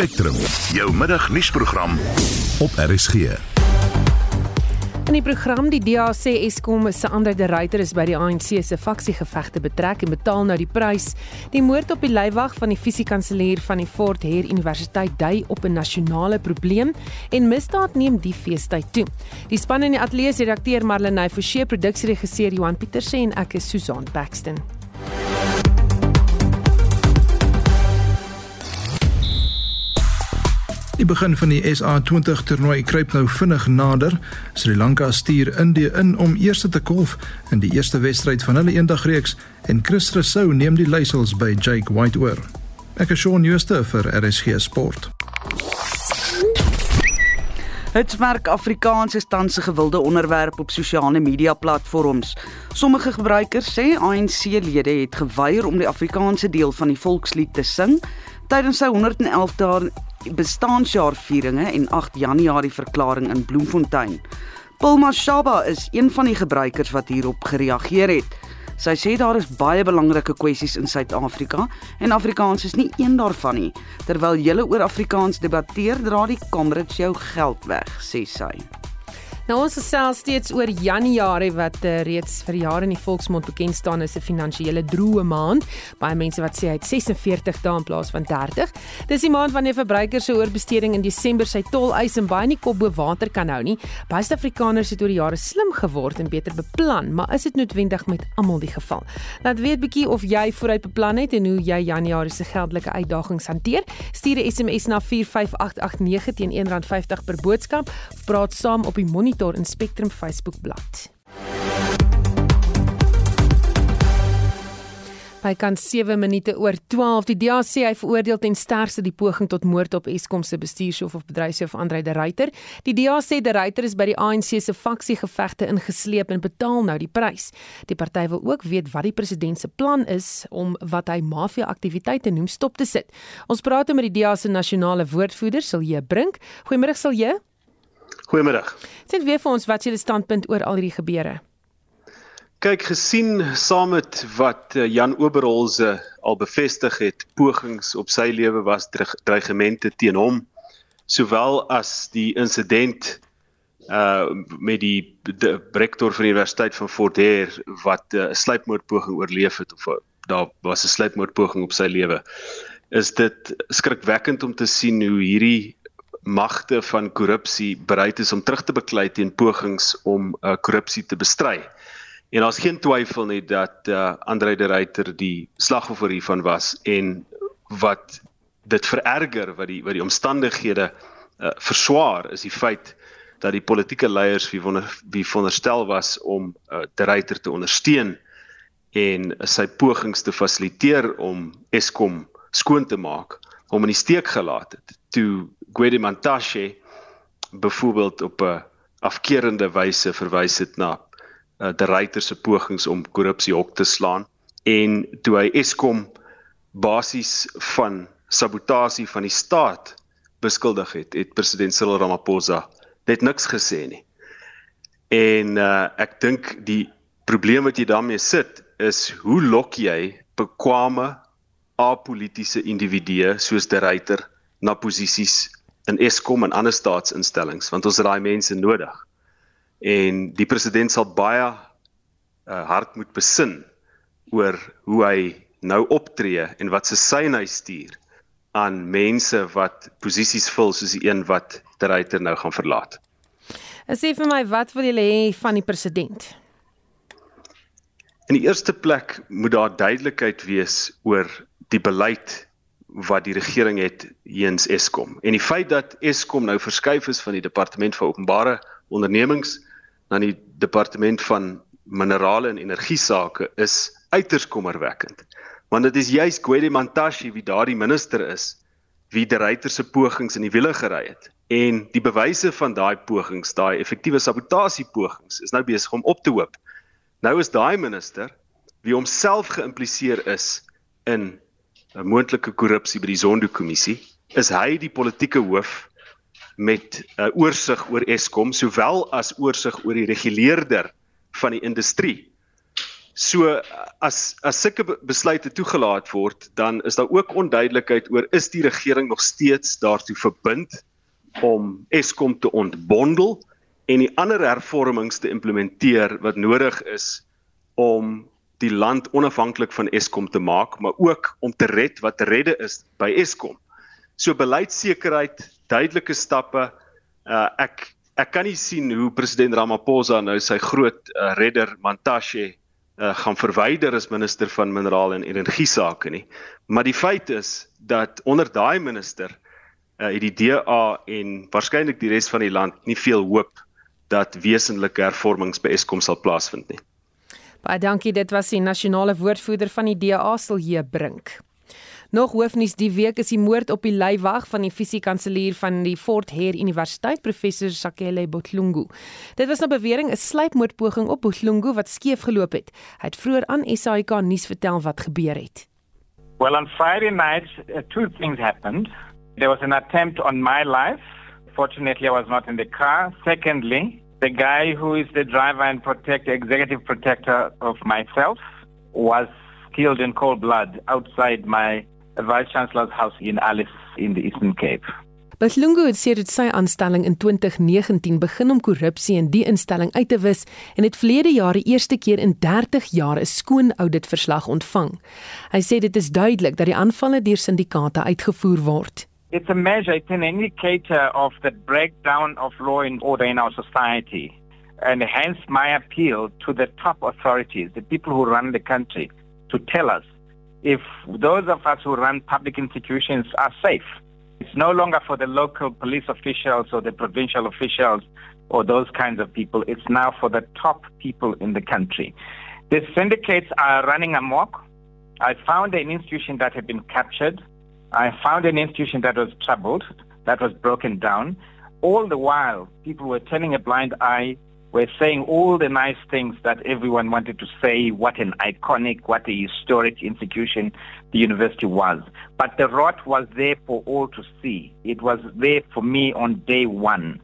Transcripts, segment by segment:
Spectrum, jou middagnuusprogram op RSG. In die program die DA sê Eskom se Andre de Ruyter is by die ANC se faksiegevegte betrek en betaal nou die prys. Die moord op die leiwag van die fisiekanselier van die Fort Hare Universiteit dui op 'n nasionale probleem en misdaad neem die feestyd toe. Die span in die ateljee se redakteur Marlenae Forsie, produksieregisseur Johan Pieterse en ek is Susan Paxton. Die begin van die SA20 toernooi kruip nou vinnig nader. Sri Lanka stuur Indië in om eerste te kolf in die eerste wedstryd van hulle eendagreeks en Chris Rousseau neem die leiersels by Jake White oor. Ek is Shaun Schuster vir RSG Sport. Hitsmerk Afrikaans is tans 'n gewilde onderwerp op sosiale media platforms. Sommige gebruikers sê ANC-lede het geweier om die Afrikaanse deel van die volkslied te sing tydens sy 111 dae bestaanjaarvieringe en 8 Januarie verklaring in Bloemfontein. Pulma Shaba is een van die gebruikers wat hierop gereageer het. Sy sê daar is baie belangrike kwessies in Suid-Afrika en Afrikaans is nie een daarvan nie. Terwyl jy oor Afrikaans debatteer, dra die Comrades jou geld weg, sê sy. Nou ons gesels steeds oor Januarie wat uh, reeds vir jare in die volksmond bekend staan as 'n finansiële droë maand. Baie mense wat sê hy het 46 dae in plaas van 30. Dis die maand wanneer verbruikers se oorbesteding in Desember sy tol eis en baie nie kop bo water kan hou nie. Baie Suid-Afrikaners het oor die jare slim geword en beter beplan, maar is dit noodwendig met almal die geval? Laat weet bietjie of jy vooruit beplan het en hoe jy Januarie se geldelike uitdagings hanteer. Stuur 'n SMS na 45889 teen R1.50 per boodskap of praat saam op die monitor monitor in Spectrum Facebook bladsy. By kan 7 minute oor 12 die DA sê hy veroordeel ten sterkste die poging tot moord op Eskom se bestuurshoof of bedryfshoof Andrei de Ruyter. Die DA sê de Ruyter is by die ANC se faksiegevegte ingesleep en betaal nou die prys. Die party wil ook weet wat die president se plan is om wat hy mafia aktiwiteite noem stop te sit. Ons praat met die DA se nasionale woordvoerder Silje Brink. Goeiemôre Silje. Goeiemiddag. Sê weer vir ons wat julle standpunt oor al hierdie gebeure. Kyk, gesien saam met wat eh, Jan Oberholze al bevestig het, pogings op sy lewe was dreigemente teen hom, sowel as die insident uh met die, die rektor van die Universiteit van Fort Hare wat eh, 'n uh, sluipmoordpoging oorleef het of daar was 'n sluipmoordpoging op sy lewe. Is dit skrikwekkend om te sien hoe hierdie magte van korrupsie bereid is om terug te beklei teen pogings om uh, korrupsie te bestry. En daar's geen twyfel nie dat uh, Andre de Ruyter die slagoffer hiervan was en wat dit vererger wat die wat die omstandighede uh, verswaar is die feit dat die politieke leiers wie wonder wie veronderstel was om uh, de Ruyter te ondersteun en uh, sy pogings te fasiliteer om Eskom skoon te maak hom in die steek gelaat het toe Gwede Mantashe byvoorbeeld op 'n afkerende wyse verwys het na uh, die ryter se pogings om korrupsie hok te slaan en toe hy Eskom basies van sabotasie van die staat beskuldig het, het president Cyril Ramaphosa net niks gesê nie. En uh, ek dink die probleem wat jy daarmee sit is hoe lok jy bekwame apolitiese individue soos die ryter na posisies in Eskom en ander staatsinstellings want ons het daai mense nodig. En die president sal baie uh, hard moet besin oor hoe hy nou optree en wat se sein hy stuur aan mense wat posisies vul soos die een wat Terreiter nou gaan verlaat. Sê vir my wat wil julle hê van die president? In die eerste plek moet daar duidelikheid wees oor die beleid wat die regering het heens Eskom. En die feit dat Eskom nou verskuif is van die departement van openbare ondernemings na die departement van minerale en energie sake is uiters kommerwekkend. Want dit is juis Gwede Mantashe wie daardie minister is wie die ryter se pogings in die wiele gery het. En die bewyse van daai pogings, daai effektiewe sabotasie pogings is nou besig om op te hoop. Nou is daai minister wie homself geïmpliseer is in moontlike korrupsie by die Zondo-kommissie, is hy die politieke hoof met 'n uh, oorsig oor Eskom sowel as oorsig oor die reguleerder van die industrie. So as as sulke besluite toegelaat word, dan is daar ook onduidelikheid oor is die regering nog steeds daartoe verbind om Eskom te ontbondel en die ander hervormings te implementeer wat nodig is om die land onafhanklik van Eskom te maak, maar ook om te red wat te redde is by Eskom. So beleidsekerheid, duidelike stappe. Uh, ek ek kan nie sien hoe president Ramaphosa nou sy groot uh, redder Mantashe uh, gaan verwyder as minister van minerale en energie sake nie. Maar die feit is dat onder daai minister uh, het die DA en waarskynlik die res van die land nie veel hoop dat wesenlike hervormings by Eskom sal plaasvind nie. Baie dankie, dit was die nasionale woordvoerder van die DA Silje Brink. Nog hoofnuus die week is die moord op die leiwag van die fisiekanselier van die Fort Hare Universiteit professor Sakele Botlungu. Dit was 'n bewering 'n sluipmoordpoging op Botlungu wat skeef geloop het. Hy het vroeër aan SAK nuus vertel wat gebeur het. Well on Friday night uh, two things happened. There was an attempt on my life. Fortunately I was not in the car. Secondly, the guy who is the driver and protector executive protector of myself was killed in cold blood outside my Vice Chancellor's house in Alice in the Eastern Cape. Baslungu het sê dit sy aanstelling in 2019 begin om korrupsie in die instelling uit te wis en het verlede jaar die eerste keer in 30 jaar 'n skoon auditverslag ontvang. Hy sê dit is duidelik dat die aanvalle deur syndikaate uitgevoer word. It's a measure, it's an indicator of the breakdown of law and order in our society. And hence my appeal to the top authorities, the people who run the country, to tell us if those of us who run public institutions are safe. It's no longer for the local police officials or the provincial officials or those kinds of people. It's now for the top people in the country. The syndicates are running amok. I found an institution that had been captured. I found an institution that was troubled, that was broken down. All the while, people were turning a blind eye were saying all the nice things that everyone wanted to say, what an iconic, what a historic institution the university was. But the rot was there for all to see. It was there for me on day one.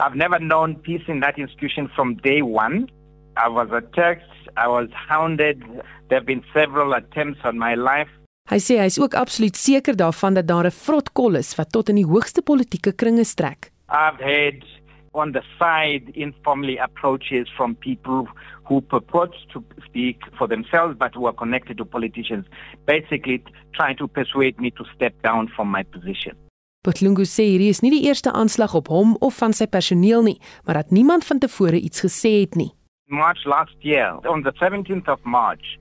I've never known peace in that institution from day one. I was attacked, I was hounded. There have been several attempts on my life. Hy sê hy is ook absoluut seker daarvan dat daar 'n vrot kol is wat tot in die hoogste politieke kringe strek. I've had on the side informally approaches from people who purport to speak for themselves but who are connected to politicians, basically trying to persuade me to step down from my position. Botlungu sê hierdie is nie die eerste aanslag op hom of van sy personeel nie, maar dat niemand van tevore iets gesê het nie. March last year, on the 17th of March,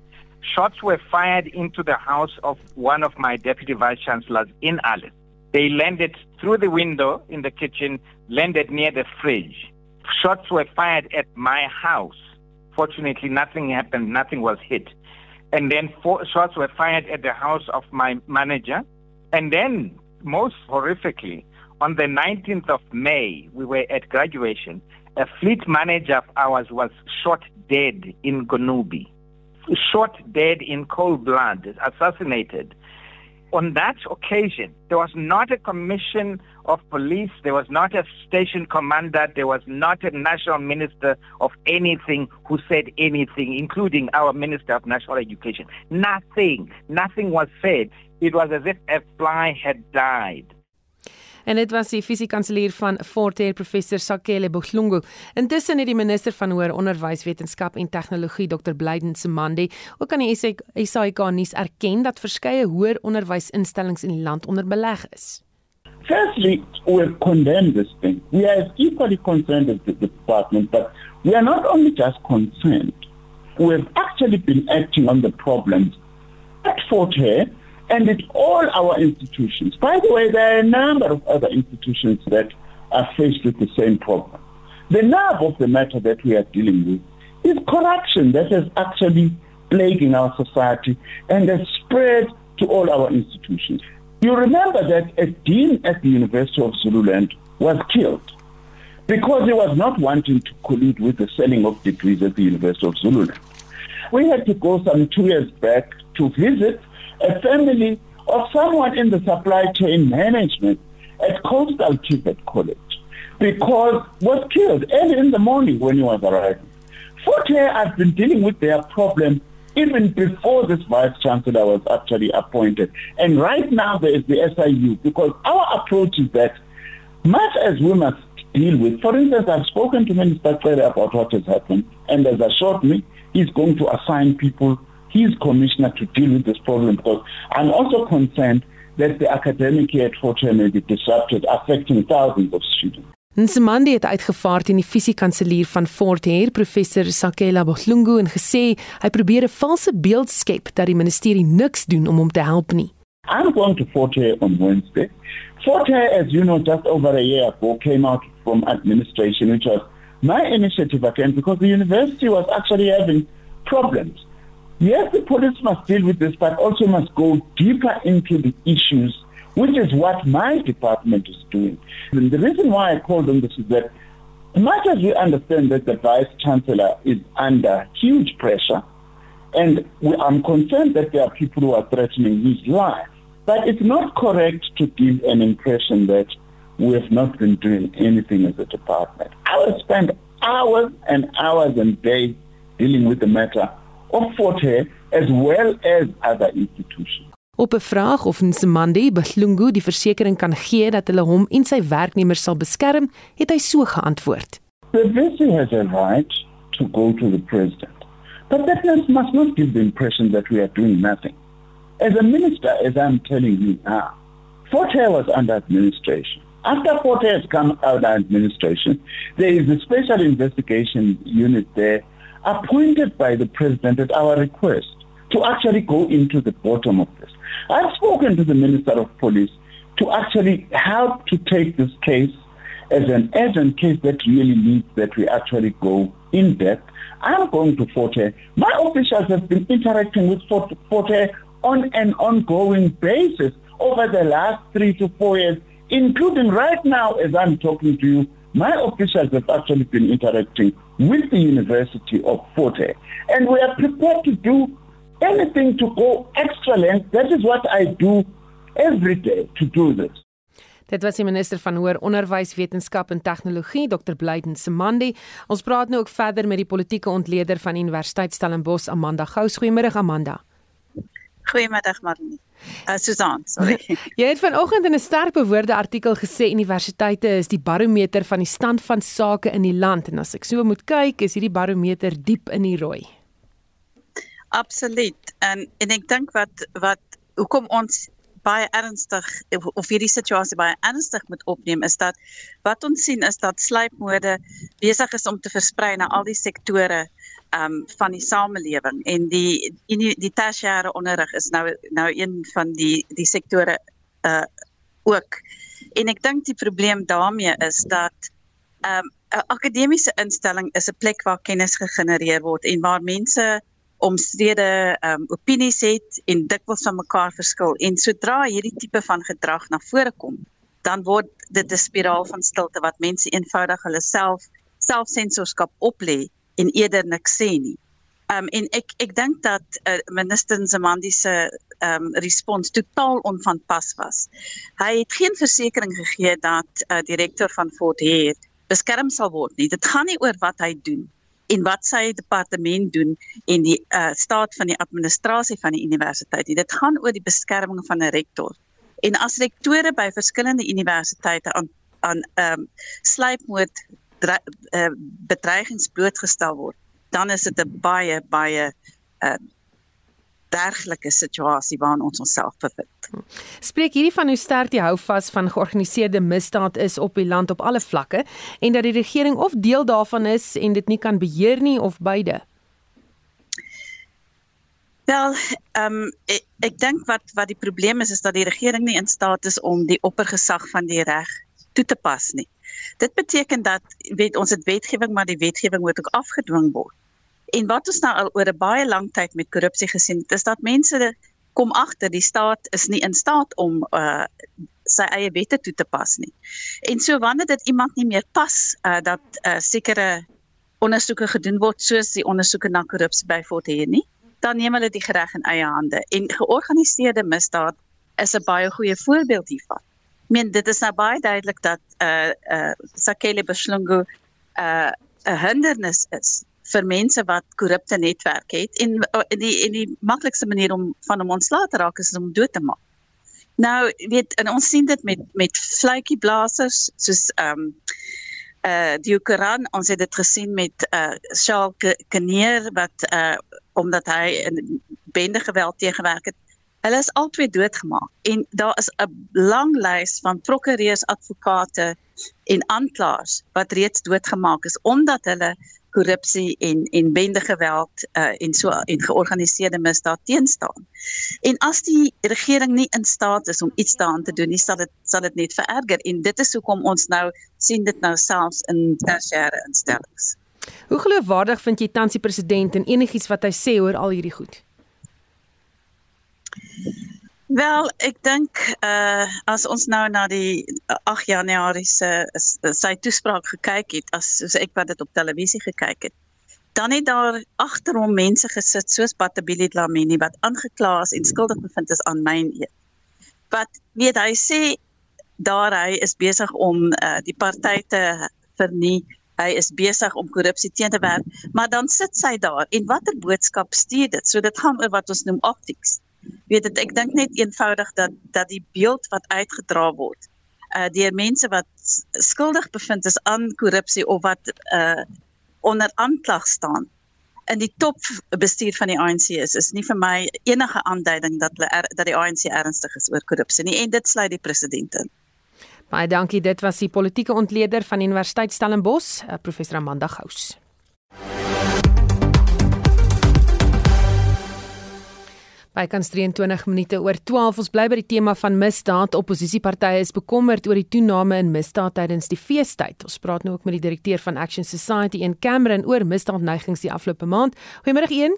shots were fired into the house of one of my deputy vice chancellors in Alice. They landed through the window in the kitchen, landed near the fridge. Shots were fired at my house. Fortunately, nothing happened, nothing was hit. And then four shots were fired at the house of my manager. And then, most horrifically, on the 19th of May, we were at graduation. A fleet manager of ours was shot dead in Gonubi, shot dead in cold blood, assassinated on that occasion, there was not a commission of police, there was not a station commander, there was not a national minister of anything who said anything, including our Minister of National Education. Nothing, nothing was said. It was as if a fly had died. En dit was die fisiekanselier van Fort Hare professor Sakele Boglungu. Intussen het die minister van hoër onderwys, wetenskap en tegnologie Dr Blyden Semande ook aan die SAIK nuus erken dat verskeie hoër onderwysinstellings in die land onder beleg is. Firstly, we condemn this thing. We are equally concerned as the department, but we are not only just concerned. We have actually been acting on the problems at Fort Hare and at all our institutions. By the way, there are a number of other institutions that are faced with the same problem. The nerve of the matter that we are dealing with is corruption that is actually plaguing our society and has spread to all our institutions. You remember that a dean at the University of Zululand was killed because he was not wanting to collude with the selling of degrees at the University of Zululand. We had to go some two years back to visit a family of someone in the supply chain management at Coastal Tibet College because was killed early in the morning when he was arriving. Fort Hare, I've been dealing with their problem even before this vice chancellor was actually appointed. And right now there is the SIU because our approach is that much as we must deal with, for instance, I've spoken to Minister Clare about what has happened and has assured me he's going to assign people, his commissioner to deal with this problem because I'm also concerned that the academic year at Fort Hare may be disrupted, affecting thousands of students. Nsimandi het uitgevaar teen die fisiekanselier van Fort Hare, professor Sakela Bohlungu en gesê hy probeer 'n valse beeld skep dat die ministerie niks doen om hom te help nie. I'm going to Fort Hare on Wednesday. Fort Hare, as you know, just over a year ago came out from administration, which was my initiative again because the university was actually having problems. Yes, the police must deal with this, but also must go deeper into the issues which is what my department is doing. And the reason why I called on this is that much as we understand that the Vice Chancellor is under huge pressure, and we, I'm concerned that there are people who are threatening his life, but it's not correct to give an impression that we have not been doing anything as a department. I will spend hours and hours and days dealing with the matter of Forte as well as other institutions. Op 'n vraag of Nsimandi Behlungu die versekering kan gee dat hulle hom en sy werknemers sal beskerm, het hy so geantwoord: The VC has a right to go to the president. But that must not give the impression that we are doing nothing. As a minister, as I'm telling you now, Forte was under administration. After Forte has come out of administration, there is a special investigation unit there appointed by the president at our request to actually go into the bottom of this. I've spoken to the Minister of Police to actually help to take this case as an urgent case that really needs that we actually go in depth. I'm going to Forte. My officials have been interacting with Forte on an ongoing basis over the last three to four years, including right now as I'm talking to you. My officials have actually been interacting with the University of Forte. And we are prepared to do anything to go extra length. That is what I do every day to do this. Dit was die minister van hoër onderwys, wetenskap en tegnologie, Dr. Blyden Semandi. Ons praat nou ook verder met die politieke ontleder van Universiteit Stellenbosch, Amanda Gous. Goeiemôre Amanda. Goeiemiddag Marlene. Uh, Susan, sorry. Jy het vanoggend in 'n sterk bewoorde artikel gesê universiteite is die barometer van die stand van sake in die land en as ek so moet kyk, is hierdie barometer diep in die rooi. Absoluut. En en ek dink wat wat hoekom ons baie ernstig of hierdie situasie baie ernstig moet opneem is dat wat ons sien is dat sluipmode besig is om te versprei na al die sektore um van die samelewing en die die, die tersiêre onderrig is nou nou een van die die sektore uh ook. En ek dink die probleem daarmee is dat um 'n akademiese instelling is 'n plek waar kennis gegenereer word en waar mense omstrede um, opinies het en dikwels van mekaar verskil en sodra hierdie tipe van gedrag na vore kom dan word dit 'n spiraal van stilte wat mense eenvoudig hulle self selfsensorskap oplê en eerder niks sê nie. Um en ek ek dink dat uh, minister Nzimandi se um respons totaal onvanpas was. Hy het geen versekering gegee dat uh, direkteur van Fort Hare beskerm sal word nie. Dit gaan nie oor wat hy doen en wat sy departement doen en die uh, staat van die administrasie van die universiteit. Dit gaan oor die beskerming van 'n rektor. En as rektore by verskillende universiteite aan aan ehm um, sluipmoord uh, bedreigings blootgestel word, dan is dit 'n baie baie uh, dergelike situasie waarin ons onsself bevind. Spreek hierdie van hoe sterk die houvas van georganiseerde misdaad is op die land op alle vlakke en dat die regering of deel daarvan is en dit nie kan beheer nie of beide. Wel, ehm um, ek, ek dink wat wat die probleem is is dat die regering nie in staat is om die oppergesag van die reg toe te pas nie. Dit beteken dat weet ons het wetgewing maar die wetgewing moet ook afgedwing word. En wat ons nou al oor 'n baie lang tyd met korrupsie gesien het, is dat mense kom agter die staat is nie in staat om uh sy eie wette toe te pas nie. En so wanneer dit iemand nie meer pas uh dat uh sekere ondersoeke gedoen word soos die ondersoeke na korrupsie by Fort Hare nie, dan neem hulle die reg in eie hande. En georganiseerde misdaad is 'n baie goeie voorbeeld hiervan. Ek meen dit is nou baie duidelik dat uh uh Sakele Beslungu uh 'n hindernis is vir mense wat korrupte netwerke het en in die in die maklikste manier om van hom ontslae te raak is om dood te maak. Nou weet en ons sien dit met met fluitjie blasers soos ehm um, uh die Koran ons het dit gesien met uh Charles Kneer wat uh omdat hy in bende geweld teëgewerk het Hulle is albei doodgemaak en daar is 'n lang lys van prokureurs, advokate en aanklaers wat reeds doodgemaak is omdat hulle korrupsie en en bende geweld uh, en so en georganiseerde misdaad teenstaan. En as die regering nie in staat is om iets daaraan te doen nie, sal dit sal dit net vererger en dit is hoekom ons nou sien dit nou selfs in tersiêre instellings. Hoe geloofwaardig vind jy tans die president en enigiets wat hy sê oor al hierdie goed? Wel, ek dink uh as ons nou na die 8 Januarie se sy toespraak gekyk het, as soos ek wat dit op televisie gekyk het, dan het daar agter hom mense gesit soos Patabili Dlamini wat aangekla is en skuldig bevind is aan myn eet. Wat weet hy sê daar hy is besig om uh die party te vernie hy is besig om korrupsie teen te werk, maar dan sit sy daar en watter boodskap stuur dit? So dit gaan oor wat ons noem optics weet dit ek dink net eenvoudig dat dat die beeld wat uitgedra word uh deur mense wat skuldig bevind is aan korrupsie of wat uh onder aanklag staan in die top bestuur van die ANC is is nie vir my enige aanduiding dat hulle er, dat die ANC ernstig is oor korrupsie nie en dit sluit die president in. Baie dankie dit was die politieke ontleder van Universiteit Stellenbosch uh, professor Amanda Gous. Bykans 23 minute oor 12 ons bly by die tema van misdaad. Opposisiepartye is bekommerd oor die toename in misdaad tydens die feestyd. Ons praat nou ook met die direkteur van Action Society in Cameron oor misdaadneigings die afgelope maand. Goeiemôre een.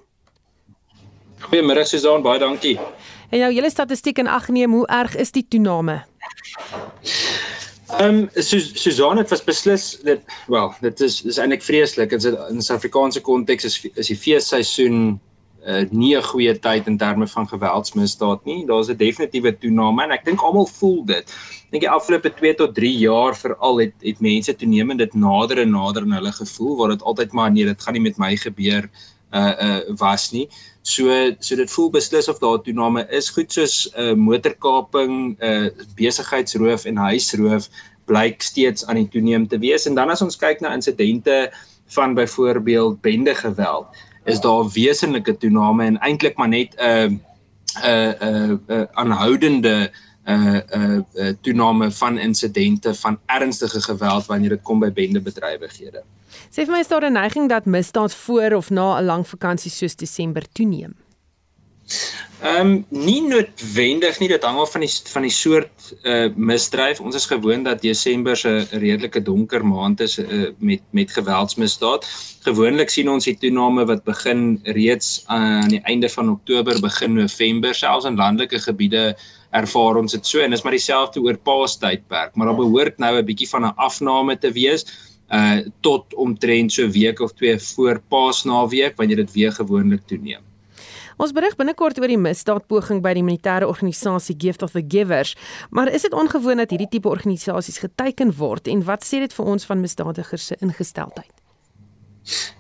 Goeiemôre Susan, baie dankie. En jou hele statistiek in ag neem, hoe erg is die toename? Ehm um, Susan het was beslis dit wel, dit is is eintlik vreeslik in in Suid-Afrikaanse konteks is is die feesseisoen uh, nie 'n goeie tyd in terme van geweldsmisdaad nie. Daar's 'n definitiewe toename en ek dink almal voel dit. Dink die afgelope 2 tot 3 jaar veral het het mense toenemend dit nader en nader in hulle gevoel waar dit altyd maar nee, dit gaan nie met my gebeur uh uh was nie. So so dit voel beslis of daar toename is goed soos 'n uh, motorkaping, uh besigheidsroof en huisroof blyk steeds aan die toeneem te wees en dan as ons kyk na insidente van byvoorbeeld bende geweld is daar 'n wesenlike toename en eintlik maar net 'n 'n 'n aanhoudende 'n uh, 'n uh, uh, toename van insidente van ernstige geweld wanneer dit kom by bendebedrywighede. Sê vir my is daar 'n neiging dat misdaad voor of na 'n lang vakansie soos Desember toeneem? Ehm um, nie noodwendig nie, dit hang af van die van die soort uh misdryf. Ons is gewoond dat Desember 'n redelike donker maand is uh, met met geweldsmisdaad. Gewoonlik sien ons die toename wat begin reeds aan die einde van Oktober, begin November, selfs in landelike gebiede ervaar ons dit so en dis maar dieselfde oor Paastydperk, maar daar behoort nou 'n bietjie van 'n afname te wees uh tot omtrent so week of twee voor Paasnaweek wanneer dit weer gewoonlik toeneem. Ons berig binnekort oor die misdaadpoging by die militêre organisasie Gift of the Givers, maar is dit ongewoon dat hierdie tipe organisasies geteken word en wat sê dit vir ons van misdadigers se ingesteldheid?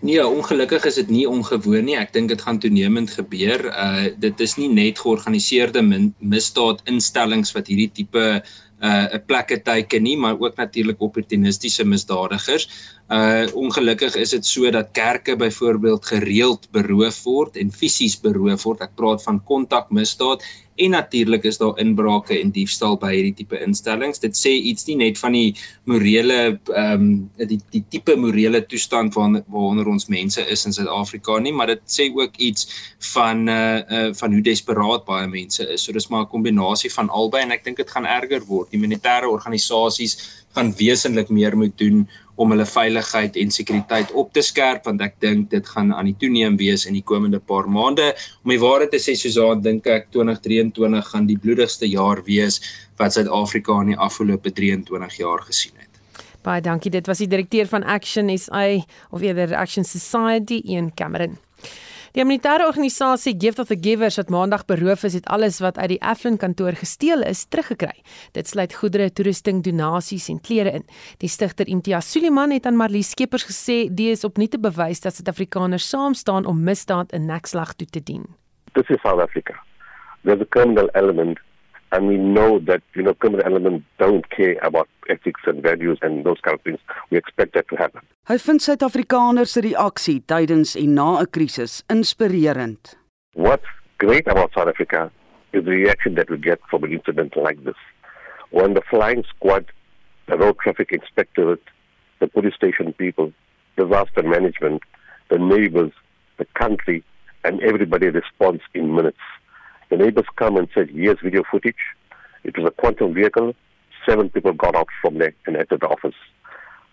Nee, ongelukkig is dit nie ongewoon nie. Ek dink dit gaan toenemend gebeur. Uh dit is nie net georganiseerde misdaadinstellings wat hierdie tipe uh 'n plekke teiken nie, maar ook natuurlik opportunistiese misdadigers. Uh ongelukkig is dit so dat kerke byvoorbeeld gereeld beroof word en fisies beroof word. Ek praat van kontakmisdaad en natuurlik is daar inbrake en diefstal by hierdie tipe instellings. Dit sê iets nie net van die morele ehm um, die die tipe morele toestand waar waaronder ons mense is in Suid-Afrika nie, maar dit sê ook iets van uh, uh van hoe desperaat baie mense is. So dis maar 'n kombinasie van albei en ek dink dit gaan erger word. Die militêre organisasies gaan wesentlik meer moet doen om hulle veiligheid en sekuriteit op te skerp want ek dink dit gaan aan die toeneem wees in die komende paar maande. Om die waarheid te sê Susan, dink ek 2023 gaan die bloedigste jaar wees wat Suid-Afrika in die afgelope 23 jaar gesien het. Baie dankie. Dit was die direkteur van Action SA of eerder Action Society in Cameron. Die humanitêre organisasie Gift of the Givers wat maandag beroof is, het alles wat uit die Afflin kantoor gesteel is, teruggekry. Dit sluit goedere, toerusting, donasies en klere in. Die stigter Imtiaz Suliman het aan Marlies Skeepers gesê die is opnuut te bewys dat Suid-Afrikaners saam staan om misdaad 'n nekslag toe te dien. This is South Africa. There's a criminal element and we know that you know criminal elements don't care about ethics and values and those kind of things. We expect that to happen. Hy vind Suid-Afrikaners se reaksie tydens en na 'n krisis inspirerend. What's great about South Africa is the reaction that we get from an incident like this. When the flying squad, the road traffic inspectorate, the police station people, disaster management, the neighbors, the country, and everybody responds in minutes. The neighbors come and said, here's video footage. It was a quantum vehicle. Seven people got out from there and entered the office.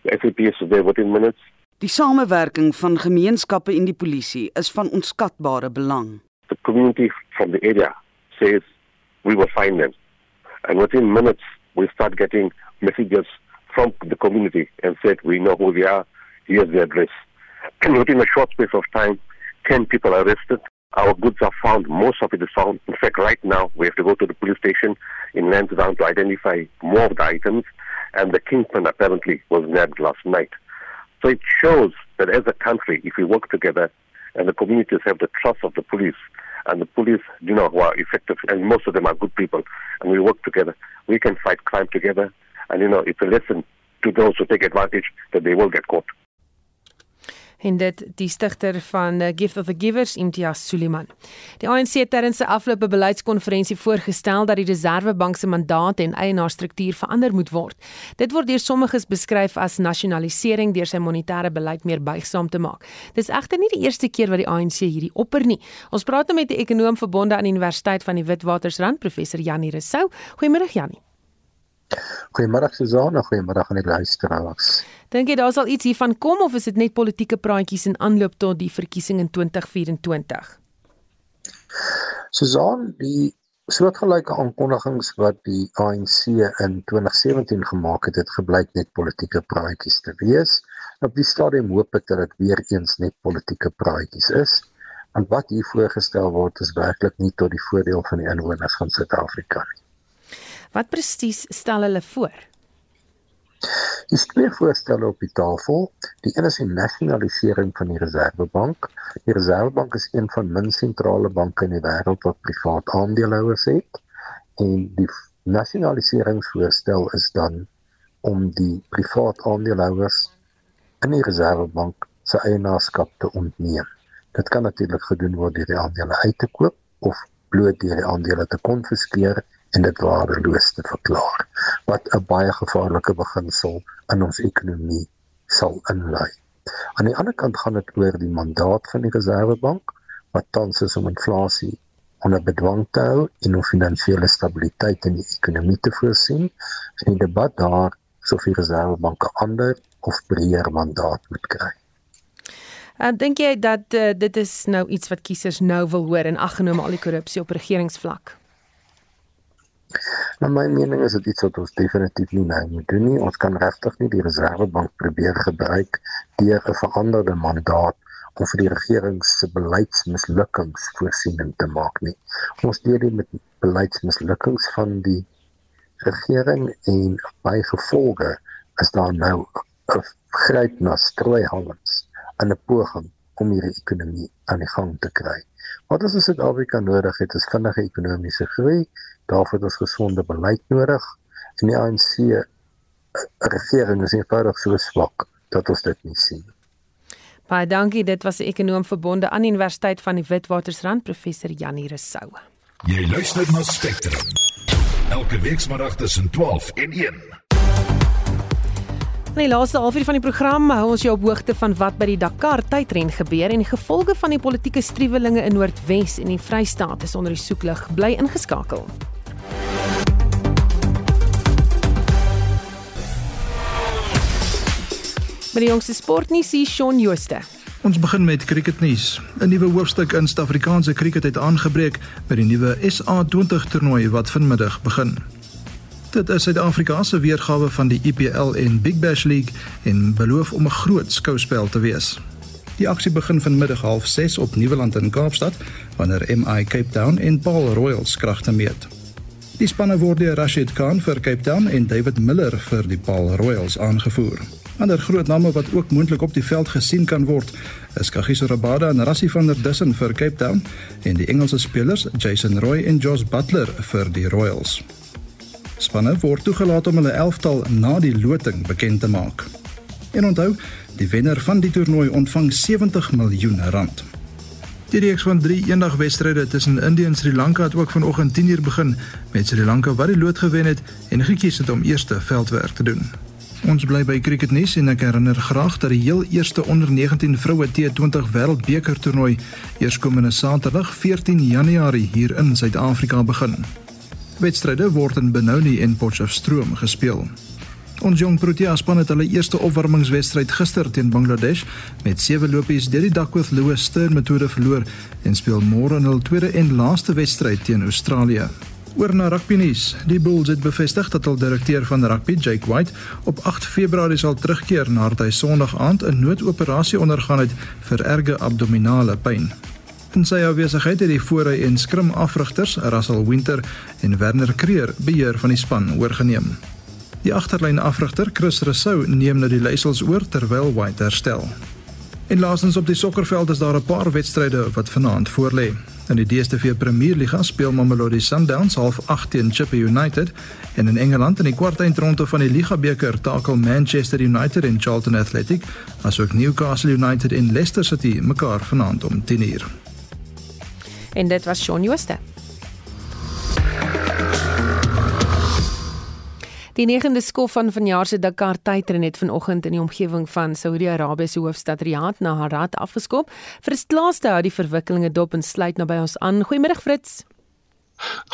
The SAPS was there within minutes. Die samewerking van gemeenskappe en die polisie is van onskatbare belang. The community from the area says we will find them. And within minutes, we start getting messages from the community and said, we know who they are, here's the address. And within a short space of time, 10 people arrested, our goods are found. Most of it is found. In fact, right now, we have to go to the police station in Lansdowne to identify more of the items. And the kingpin apparently was nabbed last night. So it shows that as a country, if we work together and the communities have the trust of the police, and the police, you know, who are effective, and most of them are good people, and we work together, we can fight crime together. And, you know, it's a lesson to those who take advantage that they will get caught. En dit die stigter van uh, Gift of the Givers Imtiaz Suliman. Die ANC het tydens 'n afloope beleidskonferensie voorgestel dat die Reserwebank se mandaat en eienaarstruktuur verander moet word. Dit word deur sommiges beskryf as nasionalisering deur sy monetêre beleid meer buigsaam te maak. Dis egter nie die eerste keer wat die ANC hierdie opper nie. Ons praat nou met 'n ekonoom verbonde aan die Universiteit van die Witwatersrand, professor Janie Rousseau. Goeiemôre Janie. Goeiemôre Suzana, goeiemôre aan die luisteraars. Dink jy daar sal iets hiervan kom of is dit net politieke praatjies in aanloop tot die verkiesing in 2024? Suzan, die soortgelyke aankondigings wat die ANC in 2017 gemaak het, het gebleik net politieke praatjies te wees. Op die stadium hoop ek dat dit weer eens net politieke praatjies is. Want wat hier voorgestel word is werklik nie tot die voordeel van die inwoners van Suid-Afrika nie. Wat presies stel hulle voor? Dis twee voorstelle op die tafel. Die een is die nasionalisering van die Reservebank. Die Reservebank is een van min sentrale banke in die wêreld wat privaat aandeelhouers het. En die nasionaliseringsvoorstel is dan om die privaat aandeelhouers in die Reservebank se eienaarskap te ontneem. Dit kan natuurlik gedoen word deur die aandele uit te koop of bloot deur die aandele te konfiskeer en dit waardeloos te verklaar wat 'n baie gevaarlike beginsel in ons ekonomie sal inlei. Aan die ander kant gaan dit oor die mandaat van die Reserwebank wat tans is om inflasie onder bedwang te hou en om finansiële stabiliteit in die ekonomie te voorsien. En die debat daar sou vir Reserwebank 'n ander of breër mandaat moet kry. Uh, dink jy dat uh, dit is nou iets wat kiesers nou wil hoor en aggenome al die korrupsie op regeringsvlak? Na my mening is dit iets wat ons definitief nie nou moet doen nie. Ons kan regtig nie die Reservebank probeer gebruik deur 'n veranderde mandaat om vir die regering se beleidsmislukkings voorsiening te maak nie. Ons deel dit met beleidsmislukkings van die regering en by gevolge is daar nou 'n gryp na strooihalms in 'n poging om hierdie ekonomie aan die gang te kry. Wat ons in Suid-Afrika nodig het, is vinnige ekonomiese groei daarvoor is gesonde beleid nodig en die ANC eh, regering is eenvoudig so swak dat ons dit nie sien. Baie dankie, dit was 'n ekonom verbonde aan Universiteit van die Witwatersrand professor Janie Rousseau. Jy luister na Spectrum. Elke week saterdag tussen 12 en 1. In die laaste halfuur van die program hou ons jou op hoogte van wat by die Dakar tydren gebeur en die gevolge van die politieke striwelinge in Noordwes en die Vrystaat is onder die soeklig bly ingeskakel. Met die jongste sportnuus hier Shaun Jooste. Ons begin met cricketnuus. 'n Nuwe hoofstuk in Suid-Afrikaanse cricket het aangebreek met die nuwe SA20 toernooi wat vanmiddag begin. Dit is Suid-Afrika se weergawe van die IPL en Big Bash League en beloof om 'n groot skouspel te wees. Die aksie begin vanmiddag 06:30 op Nieuweland in Kaapstad wanneer MI Cape Town en Paul Royals kragte meet. Die spanne word deur Rashid Khan vir Cape Town en David Miller vir die Paul Royals aangevoer. Ander groot name wat ook moontlik op die veld gesien kan word, is Kagiso Rabada en Rassie van der Dussen vir Cape Town en die Engelse spelers Jason Roy en Josh Butler vir die Royals. Spanne word toegelaat om hulle elftal na die loting bekend te maak. En onthou, die wenner van die toernooi ontvang 70 miljoen rand. Die reeks van 3 eendagwedstryde tussen Indië en Sri Lanka het ook vanoggend 10:00 begin met Sri Lanka wat die lood gewen het en gekies het om eerste veldwerk te doen. Ons bly by cricketnuus en ek herinner graag dat die heel eerste onder 19 vroue T20 wêreldbeker toernooi eerskomende Saterdag 14 Januarie hier in Suid-Afrika begin. Wedstryde word in Benoni en Potchefstroom gespeel. Ons jong Protea span het hulle eerste opwarmingswedstryd gister teen Bangladesh met sewe lopies deur die Duckworth Lewis Stern metode verloor en speel môre hul tweede en laaste wedstryd teen Australië. Oor na rugby nuus. Die Bulls het bevestig dat hul direkteur van rugby, Jake White, op 8 Februarie sal terugkeer nadat hy Sondag aand 'n noodoperasie ondergaan het vir erge abdominale pyn. In sy afwesigheid het die voorry en skrim afrigters, Russell Winter en Werner Kreer, beheer van die span oorgeneem. Die agterlyn afrigter Chris Rousseau neem nou die leiersels oor terwyl White herstel. En laasens op die sokkerveld is daar 'n paar wedstryde wat vanaand voorlê. In die DStv Premier Liga speel Mamelodi Sundowns half 8 teen Chippa United en in Engeland in die kwartfinale van die Liga beker takel Manchester United en Charlton Athletic asook Newcastle United en Leicester City mekaar vanaand om 10:00. En dit was Shaun Jooste. Die 9de skof van vanjaar se Dakar tydren het vanoggend in die omgewing van Saudi-Arabië se hoofstad Riyadh na Harat afgeskop. Vir die laaste hou die verwikkelinge dop en sluit naby ons aan. Goeiemôre Fritz.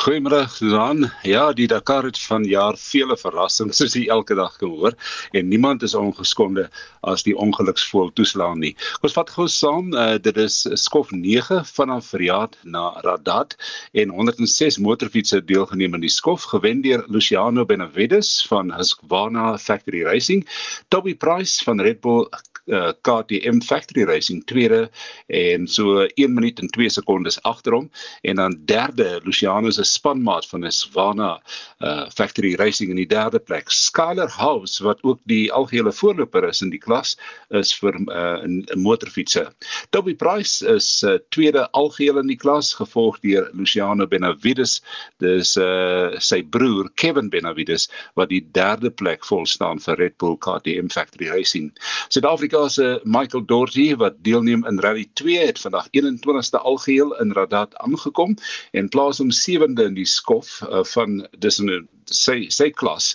Goeiemôre Susan. Ja, die Dakar het van jaar vele verrassings soos jy elke dag kan hoor en niemand is ongeskonde as die ongeluksvol toeslaan nie. Ons vat gou saam, uh, dit is skof 9 vanaf Riyadh na Radat en 106 motorfietsse deelgeneem in die skof gewen deur Luciano Benavides van Husqvarna Factory Racing, Toby Price van Red Bull uh, KTM Factory Racing tweede en so 1 minuut en 2 sekondes agter hom en dan derde Luciano se spanmaat van Swana uh, Factory Racing in die derde plek. Skyler House wat ook die algehele voorloper is in die klas is vir uh, motorfietsse. Toby Price is uh, tweede algehele in die klas gevolg deur Luciano Benavides. Dis uh, sy broer Kevin Benavides wat die derde plek vol staan vir Red Bull KTM Factory Racing. Suid-Afrika se Michael Doherty wat deelneem in Rally 2 het vandag 21ste algeheel in Radat aangekom en plaas hom sewende in die skof uh, van dis in sy sy klas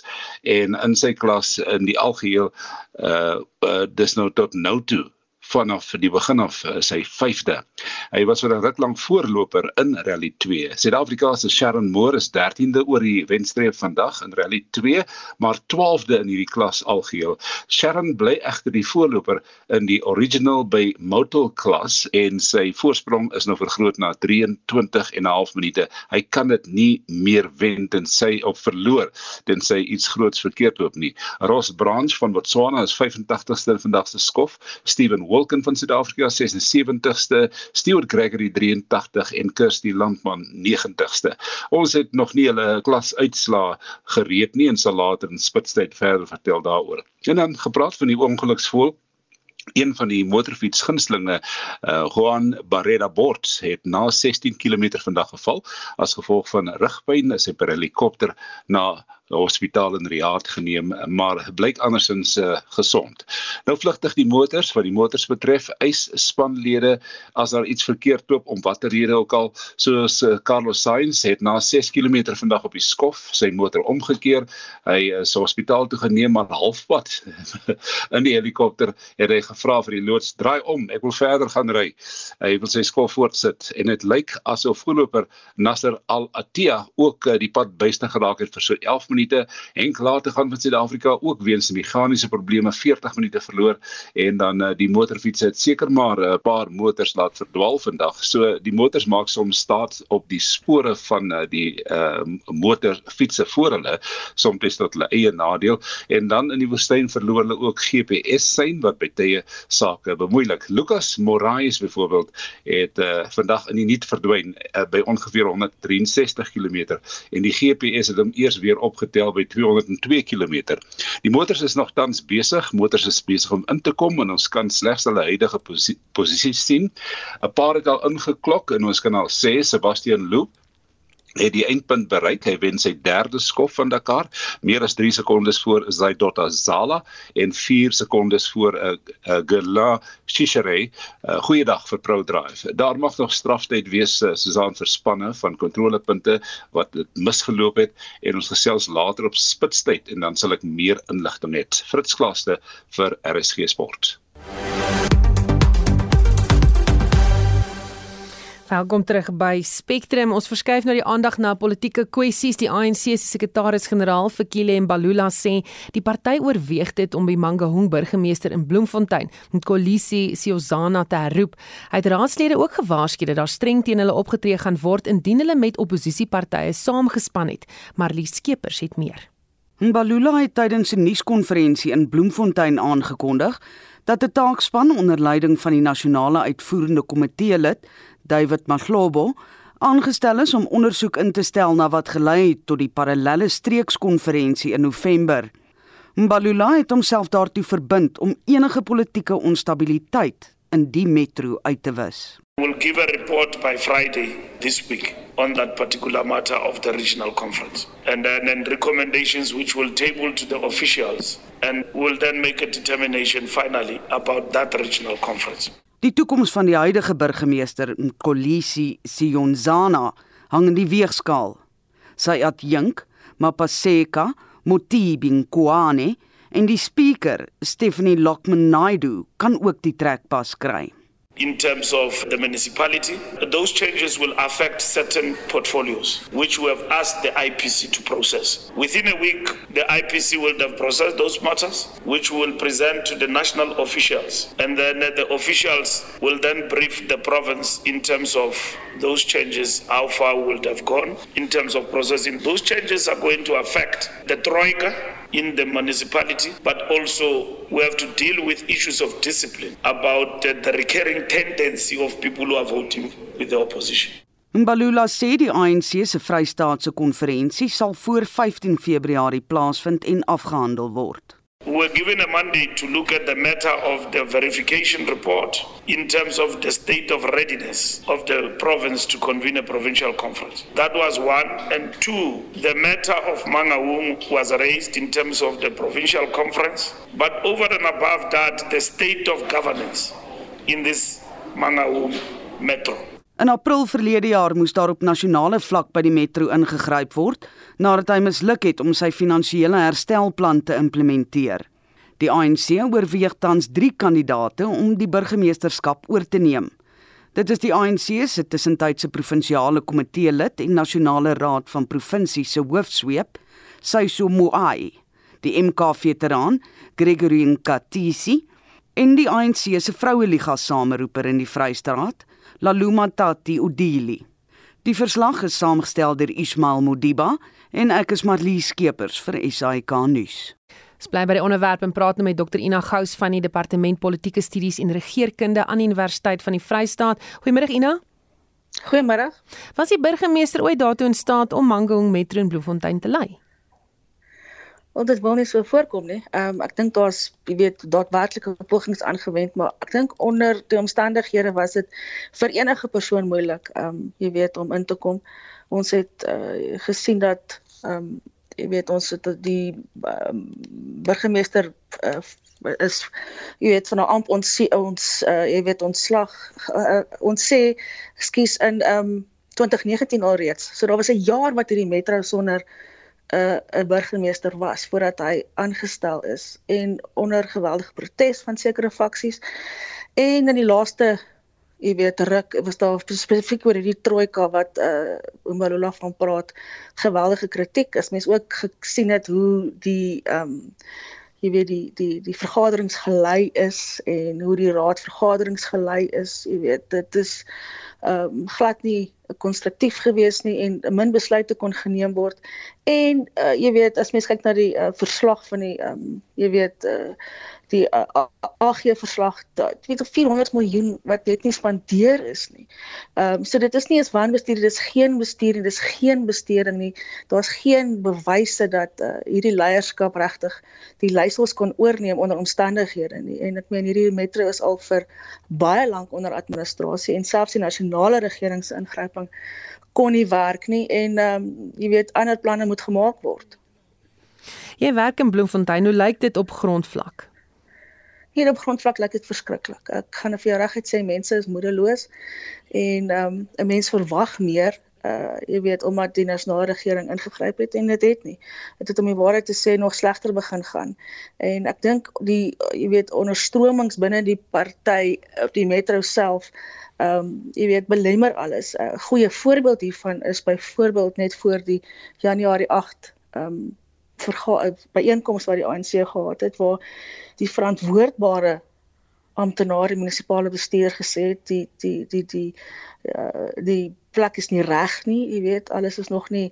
en in sy klas in die algeheel uh, uh dis nou tot nou toe vanaf die begin af uh, sy 5de. Hy was vir 'n ruk lank voorloper in Rally 2. Suid-Afrika se Sharon Moore is 13de oor die wenstreep vandag in Rally 2, maar 12de in hierdie klas algeheel. Sharon bly egter die voorloper in die original by Motul klas en sy voorsprong is nou vergroot na 23 en 'n half minute. Hy kan dit nie meer wen tensy op verloor tensy iets groots verkeerd loop nie. Ross Branch van Botswana is 85ste in vandag se skof. Steven Wilken van Suid-Afrika 76ste, Stuart Gregory 83 en Kirsty Landman 90ste. Ons het nog nie hulle klas uitslaa gereed nie en sal later in spitstyd verder vertel daaroor. En dan gepraat van die ongeluksvol een van die motorfiets gunstlinge uh, Juan Barrera Borts het na 16 km vandag geval as gevolg van rugpyn is hy per helikopter na hospitaal in Riyadh geneem, maar blyk andersins uh, gesond. Nou vlugtig die motors wat die motors betref, eis spanlede as daar iets verkeerd loop om watter rede ook al, soos uh, Carlos Sainz het na 6 km vandag op die skof sy motor omgekeer. Hy is hospitaal toe geneem maar halfpad in die helikopter het hy gevra vir die loods draai om, ek wil verder gaan ry. Hy wil sy skof voortsit en dit lyk asof voorloper Nasser Al Attiyah ook uh, die pad byste geraak het vir so 11 minute en klaar te gaan met Suid-Afrika ook weens meganiese probleme 40 minute verloor en dan uh, die motorfiets het seker maar 'n uh, paar motors laat verdwaal vandag. So die motors maak soms staat op die spore van uh, die uh, motorfietsse voor hulle soms tot hulle eie nadeel en dan in die woestyn verloor hulle ook GPS sein wat by tye sake bemoeilik. Lucas Moraes byvoorbeeld het uh, vandag in die niet verdwyn uh, by ongeveer 163 km en die GPS het hom eers weer opgetel by 202 km. Die motors is nog tans besig, motors is besig om in te kom en ons kan slegs hulle huidige posisie, posisie sien. 'n Paar het al ingeklok en ons kan al sê Sebastian Loop het die eindpunt bereik. Hy wen sy derde skof van Dakar, meer as 3 sekondes voor Zaidota Zala en 4 sekondes voor 'n uh, eh, uh, eh, Gela Shishare. Uh, Goeiedag vir Pro Drive. Daar mag nog straftyd wees uh, Susan verspanne van kontrolepunte wat dit misgeloop het en ons gesels later op spitstyd en dan sal ek meer inligting hê. Fritz Klaaste vir RSG Sport. Welkom terug by Spectrum. Ons verskuif nou die aandag na politieke kwessies. Die ANC se sekretaris-generaal, Fikile Mbalula sê die party oorweeg dit om die Mangaung burgemeester in Bloemfontein, Nkolisi Siozana te herroep. Hy het raadslede ook gewaarsku dat daar streng teen hulle opgetree gaan word indien hulle met oppositiepartye saamgespan het. Marlie Skeepers het meer. Mbalula het tydens 'n nuuskonferensie in Bloemfontein aangekondig dat 'n taakspan onder leiding van die nasionale uitvoerende komitee lid David Maglobo aangestel is om ondersoek in te stel na wat gelei het tot die parallelle streekskonferensie in November. Mbalula het homself daartoe verbind om enige politieke onstabiliteit in die metro uit te wis. We'll give a report by Friday this week on that particular matter of the regional conference and then, then recommendations which will table to the officials and will then make a determination finally about that regional conference. Die toekoms van die huidige burgemeester Nkolisi Sionzana hang in die weegskaal. Sy adjunk, Mapaseka Motibingwane en die spreker, Stephanie Lockman Naidu, kan ook die trekpas kry. In terms of the municipality. Those changes will affect certain portfolios, which we have asked the IPC to process. Within a week, the IPC will have processed those matters, which will present to the national officials. And then the officials will then brief the province in terms of those changes, how far will have gone in terms of processing. Those changes are going to affect the Troika in the municipality, but also we have to deal with issues of discipline about the, the tendency of people who are voting with the opposition. Mbalula sê die ANC se Vrystaatse konferensie sal voor 15 Februarie plaasvind en afgehandel word. were given a mandate to look at the matter of the verification report in terms of the state of readiness of the province to convene a provincial conference. That was one. And two, the matter of Mangaung was raised in terms of the provincial conference. But over and above that, the state of governance in this Mangaung metro. In April verlede jaar moes daar op nasionale vlak by die metro ingegryp word nadat hy misluk het om sy finansiële herstelplan te implementeer. Die ANC oorweeg tans 3 kandidaate om die burgemeesterskap oor te neem. Dit is die ANC se tussentydse provinsiale komitee lid en nasionale raad van provinsie se hoofsweep, Saiso Moai, die MK veteraan Gregory Nkatisi en die ANC se vroueliga sameroeper in die Vrystaat, Laluma Tati Udili. Die verslag is saamgestel deur Ismail Modiba en ek is Marlie Skeepers vir SAK nuus. Ons bly by die onderwerp en praat nou met Dr Ina Gous van die Departement Politieke Studies en Regeringskunde aan die Universiteit van die Vrystaat. Goeiemôre Ina. Goeiemôre. Was die burgemeester ooit daartoe in staat om Mangaung Metro in Bloemfontein te lei? Want dit wil nie so voorkom nie. Ehm um, ek dink daar's jy weet daadwerklike pogings aangewend, maar ek dink onder die omstandighede was dit vir enige persoon moeilik ehm um, jy weet om in te kom. Ons het uh, gesien dat ehm um, jy weet ons het die um, burgemeester uh, is jy weet van amp ons ons uh, jy weet ontslag uh, ons sê ekskuus in ehm um, 2019 alreeds. So daar was 'n jaar wat hierdie metro sonder 'n 'n burgemeester was voordat hy aangestel is en onder geweldige protes van sekere faksies. En in die laaste jy weet ruk was daar spesifiek oor hierdie trojka wat uh Umalula van praat geweldige kritiek. Is mens ook gesien het hoe die ehm um, jy weet die die die vergaderings gelei is en hoe die raad vergaderings gelei is jy weet dit is ehm um, glad nie konstruktief gewees nie en min besluite kon geneem word. En uh, jy weet as mens kyk na die uh, verslag van die um, jy weet uh, die uh, AG verslag weet of 400 miljoen wat net nie spandeer is nie. Ehm um, so dit is nie eens wanbestuur, dit is geen bestuur, dit is geen besteding nie. Daar's geen bewyse dat uh, hierdie leierskap regtig die leiersels kon oorneem onder omstandighede nie. En ek meen hierdie metro is al vir baie lank onder administrasie en selfs die nasionale regering se ingryping kon nie werk nie en ehm um, jy weet ander planne moet gemaak word. Jy werk in Bloemfontein, hoe lyk dit op grondvlak? Hier op grondvlak lyk dit verskriklik. Ek gaan vir jou regtig sê mense is moedeloos en ehm um, 'n mens verwag meer uh jy weet omdat die nasionale regering ingegryp het en dit het nie. Dit het om die waarheid te sê nog slegter begin gaan. En ek dink die jy weet onderstromings binne die party op die metro self ehm um, jy weet belemmer alles. 'n uh, Goeie voorbeeld hiervan is byvoorbeeld net voor die Januarie 8 ehm um, byeenkoms wat die ANC gehad het waar die verantwoordbare amptenaar die munisipale bestuur gesê het die die die die uh, die plek is nie reg nie, jy weet, alles is nog nie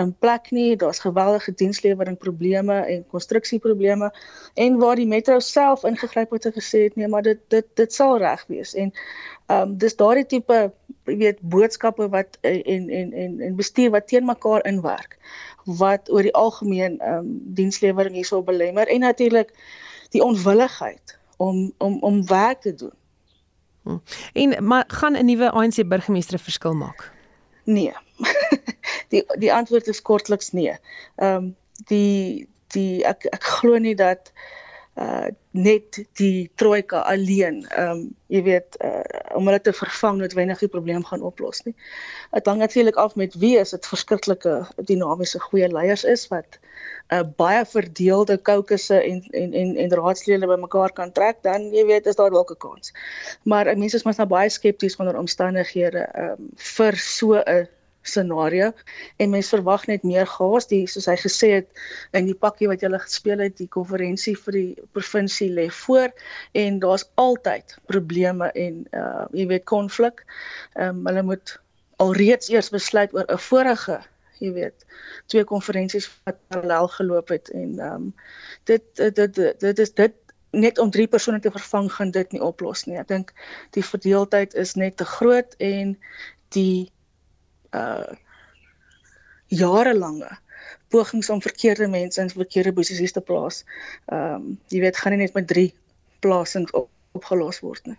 in plek nie. Daar's geweldige dienslewering probleme en konstruksieprobleme en waar die metro self ingegryp het en gesê het nee, maar dit dit dit sal reg wees. En ehm um, dis daardie tipe jy weet boodskappe wat en en en en bestuur wat teen mekaar inwerk wat oor die algemeen ehm um, dienslewering hierso belemmer en natuurlik die onwilligheid om om om werk te doen. Hm. En maar gaan 'n nuwe ANC burgemeester 'n verskil maak? Nee. die die antwoord is kortliks nee. Ehm um, die die ek ek glo nie dat uh net die trojka alleen ehm um, jy weet uh om hulle te vervang noodwendig die probleem gaan oplos nie. Dit hang natuurlik af met wie is dit verskriklike dinamiese goeie leiers is wat uh baie verdeelde kokusse en en en en raadslede bymekaar kan trek, dan jy weet is daar dalk 'n kans. Maar mense is mos nou baie skepties onder omstandighede um, vir so 'n scenario en mens verwag net meer gas die soos hy gesê het in die pakkie wat julle gespeel het die konferensie vir die provinsie lê voor en daar's altyd probleme en uh jy weet konflik. Ehm um, hulle moet alreeds eers besluit oor 'n vorige jy weet twee konferensies wat parallel geloop het en ehm um, dit, dit dit dit is dit net om drie persone te vervang gaan dit nie oplos nie. Ek dink die verdeeldheid is net te groot en die uh jarelange pogings om verkeerde mense in verkeerde posisies te plaas. Ehm um, jy weet gaan nie net met 3 plasings op, opgelos word nie.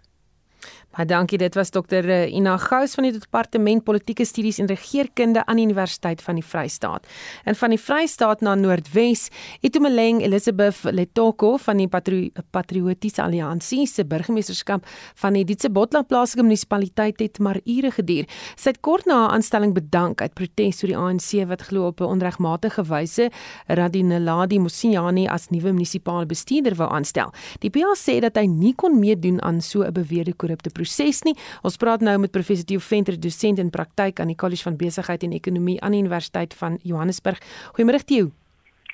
Baie dankie. Dit was dokter eh, Ina Gous van die Departement Politieke Studies en Regeringskunde aan die Universiteit van die Vrystaat. En van die Vrystaat na Noordwes, Itumeleng Elizabeth Letoko van die Patri Patriotiese Alliansie se burgemeesterskap van die Ditsebotla plaaslike munisipaliteit het maar ure geduur. Sy het kort na haar aanstelling bedank uit protes oor die ANC wat glo op 'n onregmatige wyse Radineladi Musiani as nuwe munisipale bestuurder wou aanstel. Die PA sê dat hy nie kon meedoen aan so 'n beweerde korrupte proses nie. Ons praat nou met professor Theo Venter, dosent in praktyk aan die College van Besigheid en Ekonomie aan die Universiteit van Johannesburg. Goeiemôre Theo.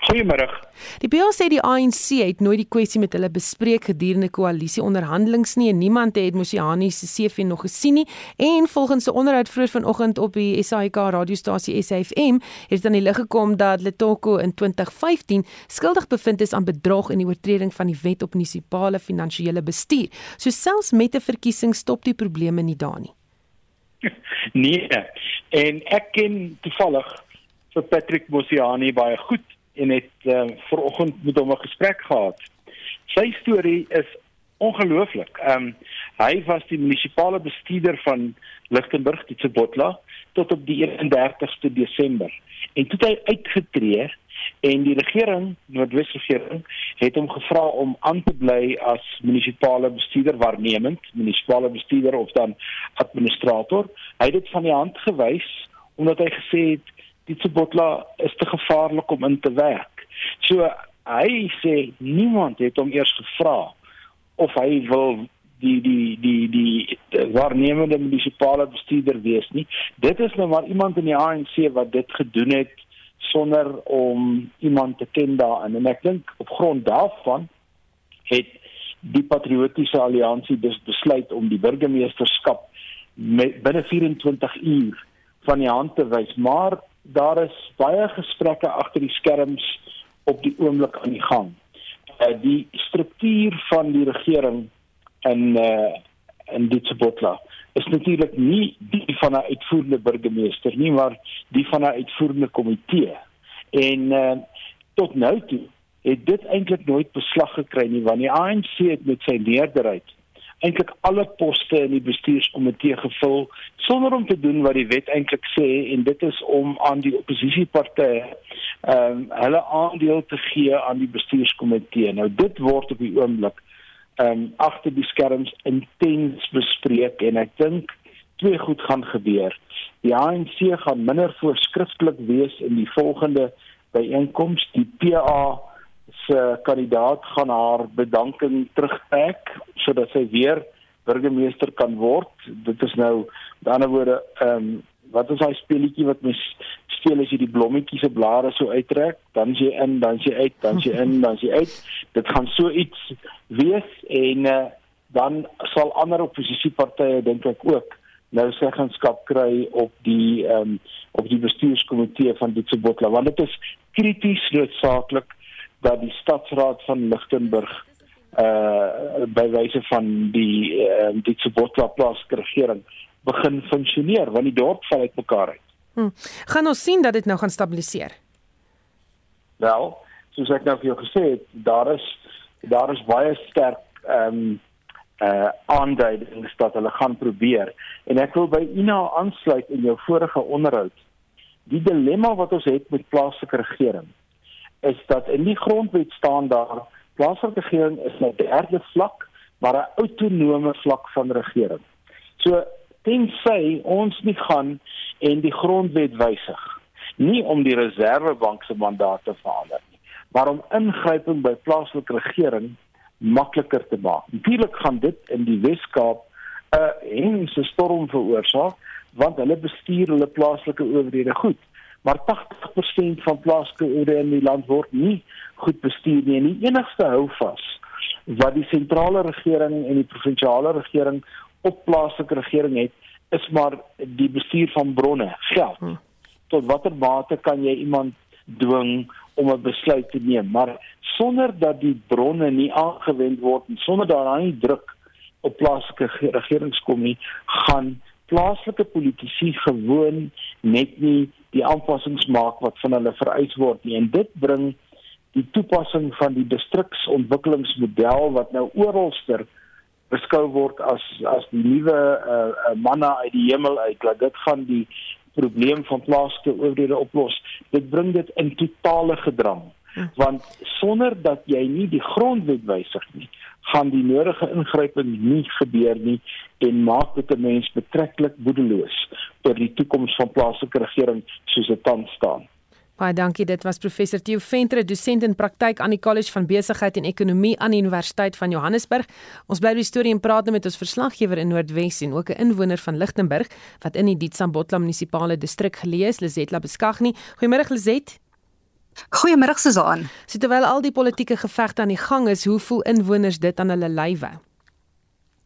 Goeiemôre. Die BA sê die ANC het nooit die kwessie met hulle bespreek gedurende koalisieonderhandelinge nie en niemand het Mosiani se CV nog gesien nie en volgens 'n onderhoud vroeër vanoggend op die SAK radiostasie SAFM het dit aan die lig gekom dat Letoko in 2015 skuldig bevind is aan bedrog en die oortreding van die wet op munisipale finansiële bestuur. So selfs met 'n verkiesing stop die probleme nie daar nie. Nee. En ek ken toevallig vir Patrick Mosiani baie goed en het uh, ver oggend met hom 'n gesprek gehad. Sy storie is ongelooflik. Ehm um, hy was die munisipale bestuurder van Lichtenburg, Titsebotla tot op die 31ste Desember. En toe hy uitgetree en die regering, Noordwes regering, het hom gevra om aan te bly as munisipale bestuurder waarnemend, munisipale bestuurder of dan administrator. Hy het dit van die hand gewys omdat hy gesê het Titsebotla is te gevaarlik om in te werk. So hy sê niemand het hom eers gevra of hy wil die die die die, die waarnemende munisipale bestuurder wees nie. Dit is nou maar iemand in die ANC wat dit gedoen het sonder om iemand te ken daarin en ek dink op grond daarvan het die patriotiese alliansie dus besluit om die burgemeesterskap binne 24 uur van die hand te wys maar daar is baie gesprekke agter die skerms op die oomblik aan die gang. Uh, die struktuur van die regering in uh in Ditsebotla is natuurlik nie die van 'n uitvoerende burgemeester nie, maar die van 'n uitvoerende komitee. En uh tot nou toe het dit eintlik nooit beslag gekry nie want die ANC het met sy meerderheid eintlik alle poste in die bestuurskomitee gevul sonder om te doen wat die wet eintlik sê en dit is om aan die oppositiepartye ehm um, hulle aandeel te gee aan die bestuurskomitee. Nou dit word op die oomblik ehm um, agter die skerms intens bespreek en ek dink twee goed gaan gebeur. Die ANC gaan minder voorskrifklik wees in die volgende byeenkoms. Die PA se kandidaat gaan haar bedanking terugtrek sodat sy weer burgemeester kan word. Dit is nou aan die ander woorde ehm um, wat is daai speletjie wat mens speel as jy die blommetjies se blare so uittrek, dan jy in, dan jy uit, dan jy in, dan jy uit. Dit gaan so iets wees en uh, dan sal ander oppositiepartye dink ek ook nou seggenskap kry op die ehm um, op die bestuurskomitee van Ditsebotla want dit is krities noodsaaklik dat die stadsraad van Lichtenburg uh by wyse van die uh, die Tsubotla plaaslike regering begin funksioneer want die dorp val uitmekaar uit. Hm. Gaan ons sien dat dit nou gaan stabiliseer. Wel, soos ek nou vir jou gesê het, daar is daar is baie sterk ehm um, uh aanduidings dat hulle gaan probeer en ek wil by Ina aansluit in jou vorige onderhoud. Die dilemma wat ons het met plaaslike regering is dat in die grondwet staan daar plaaslike regering is 'n derde vlak maar 'n autonome vlak van regering. So tensy ons nie gaan en die grondwet wysig nie om die reservebank se mandaat te verander nie, maar om ingryping by plaaslike regering makliker te maak. Natuurlik gaan dit in die Wes-Kaap 'n hengse storm veroorsaak want hulle bestuur hulle plaaslike owerhede goed maar 80% van plaaslike oorhede in die land word nie goed bestuur nie. En die enigste houvas wat die sentrale regering en die provinsiale regering op plaaslike regering het, is maar die bestuur van bronne, geld. Hmm. Tot watter mate kan jy iemand dwing om 'n besluit te neem? Maar sonder dat die bronne nie aangewend word en sonder dat daar nie druk op plaaslike regerings kom nie, gaan plaaslike politici gewoon net nie die aanpassings maak wat van hulle vereis word nie. En dit bring die toepassing van die distriksontwikkelingsmodel wat nou oralster beskou word as as die nuwe uh, manna uit die hemel uit dat dit gaan die probleem van plaaslike owerhede oplos. Dit bring dit in totale gedrang hm. want sonder dat jy nie die grondwet wysig nie gaan die nodige ingryping nie gebeur nie en maak dit 'n mens betreklik boedeloos oor die toekoms van plaaslike regering soos dit tans staan. Baie dankie. Dit was professor Theo Ventre, dosent in praktyk aan die College van Besigheid en Ekonomie aan die Universiteit van Johannesburg. Ons bly by die storie en praat nou met ons verslaggewer in Noordwes en ook 'n inwoner van Lichtenburg wat in die Dietsambotla munisipale distrik geleë is, Lizetla Beskagni. Goeiemôre Lizet. Goeiemôre Susan. So terwyl al die politieke gevegte aan die gang is, hoe voel inwoners dit aan hulle lywe?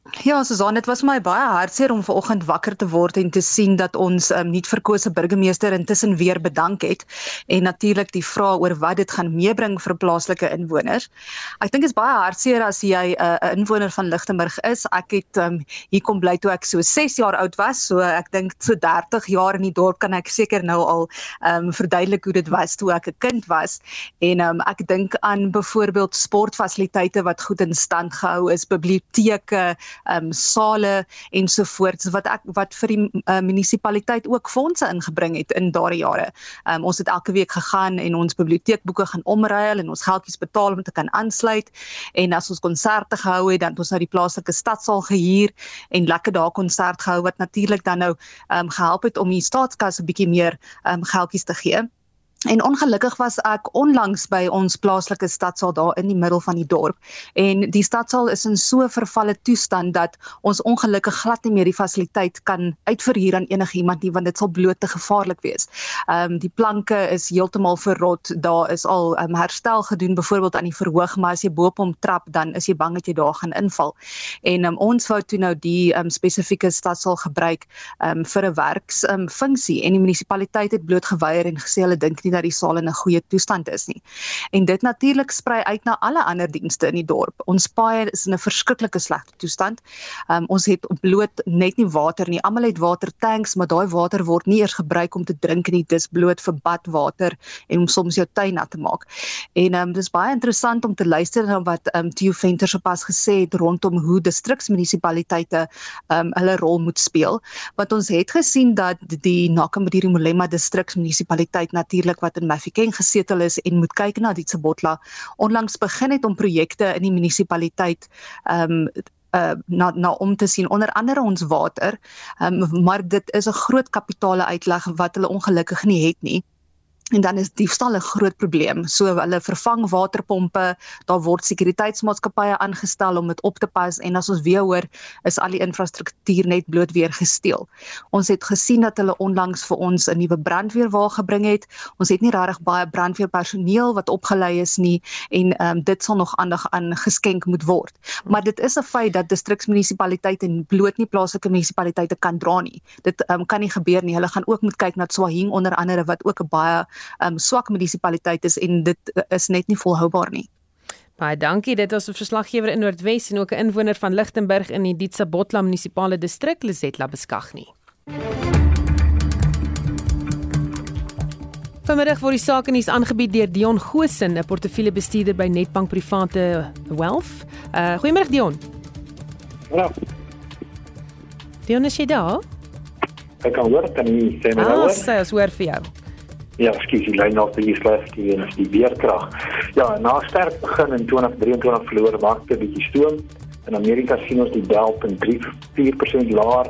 Ja, Susan, dit was my baie hartseer om vanoggend wakker te word en te sien dat ons um, nuut verkose burgemeester intussen weer bedank het en natuurlik die vraag oor wat dit gaan meebring vir plaaslike inwoners. Ek dink dit is baie hartseer as jy 'n uh, inwoner van Lichtenburg is. Ek het um, hier kom bly toe ek so 6 jaar oud was, so ek dink so 30 jaar in die dorp kan ek seker nou al ehm um, verduidelik hoe dit was toe ek 'n kind was. En um, ek dink aan byvoorbeeld sportfasiliteite wat goed in stand gehou is, biblioteke ehm um, sale ensovoorts wat ek wat vir die uh, munisipaliteit ook fondse ingebring het in daardie jare. Ehm um, ons het elke week gegaan en ons biblioteekboeke gaan omruil en ons geldjies betaal om te kan aansluit en as ons konserte gehou het dan het ons nou die plaaslike stadsaal gehuur en lekker daar konsert gehou wat natuurlik dan nou ehm um, gehelp het om die staatskas 'n bietjie meer ehm um, geldjies te gee. En ongelukkig was ek onlangs by ons plaaslike stadsaal daar in die middel van die dorp en die stadsaal is in so vervalle toestand dat ons ongelukkig glad nie meer die fasiliteit kan uitverhuur aan enigiemand nie want dit sal bloot te gevaarlik wees. Ehm um, die planke is heeltemal verrot. Daar is al um, herstel gedoen byvoorbeeld aan die verhoog, maar as jy bo op hom trap dan is jy bang dat jy daar gaan inval. En um, ons wou toe nou die um, spesifieke stadsaal gebruik um, vir 'n werks um, funksie en die munisipaliteit het bloot geweier en gesê hulle dink nie dat die saal in 'n goeie toestand is nie. En dit natuurlik sprei uit na alle ander dienste in die dorp. Ons paaie is in 'n verskriklike slegte toestand. Um, ons het bloot net nie water nie. Almal het watertanks, maar daai water word nie eers gebruik om te drink nie. Dis bloot vir badwater en om soms jou tuin nat te maak. En um, dis baie interessant om te luister na wat um, Theo Venter sopas gesê het rondom hoe distriksmunisipaliteite um, hulle rol moet speel. Want ons het gesien dat die Nakamodiri Molema distriksmunisipaliteit natuurlik wat in Mafeking gesetel is en moet kyk na Ditsebotla onlangs begin het om projekte in die munisipaliteit ehm um, uh na na om te sien onder andere ons water. Um, maar dit is 'n groot kapitale uitleg wat hulle ongelukkig nie het nie. En dan is diefstal 'n groot probleem. So hulle vervang waterpompe, daar word sekuriteitsmaatskappye aangestel om dit op te pas en as ons weer hoor, is al die infrastruktuur net bloot weer gesteel. Ons het gesien dat hulle onlangs vir ons 'n nuwe brandweerwa gebring het. Ons het nie regtig baie brandweerpersoneel wat opgelei is nie en ehm um, dit sal nog aandag aan geskenk moet word. Maar dit is 'n feit dat distriksmunisipaliteite bloot nie plaaslike munisipaliteite kan dra nie. Dit ehm um, kan nie gebeur nie. Hulle gaan ook moet kyk na Swahing onder andere wat ook 'n baie um, swak munisipaliteit is en dit uh, is net nie volhoubaar nie. Baie dankie. Dit was 'n verslaggewer in Noordwes en ook 'n inwoner van Lichtenburg in die Ditsabotla munisipale distrik, Lisetla Beskagni. Vanmiddag word die sake nuus aangebied deur Dion Gosen, 'n portefeuljebestuurder by Netbank Private Wealth. Uh goeiemôre Dion. Ja. Dion is jy daar? Ek kan hoor, kan jy sê my nou? Ah, sê as hoor vir jou. Ja, skus, die lyn af die sleg die en die beerkrag. Ja, na sterk begin in 2023 verloor markte bietjie stoom. In Amerika sien ons die Dow in 3.4% laer,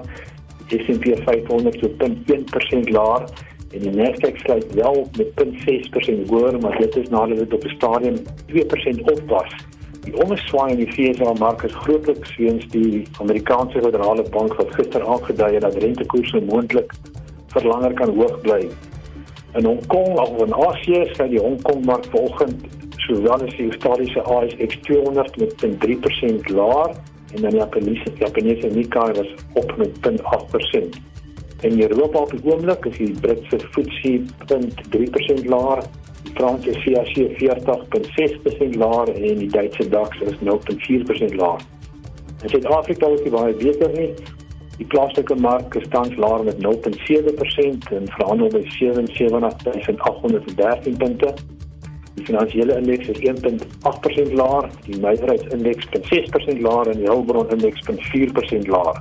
die S&P 500 so 0.1% laer en die Nasdaq sluit wel met 0.6% hoër, maar dit is nadat dit op 'n stadium 2% op was. Die omswaai in die FSA mark is grootliks weens die Amerikaanse Federale Bank wat gister aangedui het dat rentekoerse moontlik vir langer kan hoog bly in Hong Kong of in Asië sê die Hong Kong mark vanoggend sowel as die historiese ASX 200 met 3% laer en dan die Japanese Japanese Nikkei was op met 0.8%. In Europa op die oomblik is die Britse FTSE 0.3% laer, die Franse CAC 40.6% laer en die Duitse DAX is 0.4% laer. In Suid-Afrika is dit baie beter nie. Die plaaslike mark is tans laer met 0.7% en verhandel by 77813 punte. Die finansiële indeks is 1.8% laer, die nywerheidsindeks 0.6% laer en die hulpbron indeks 0.4% laer.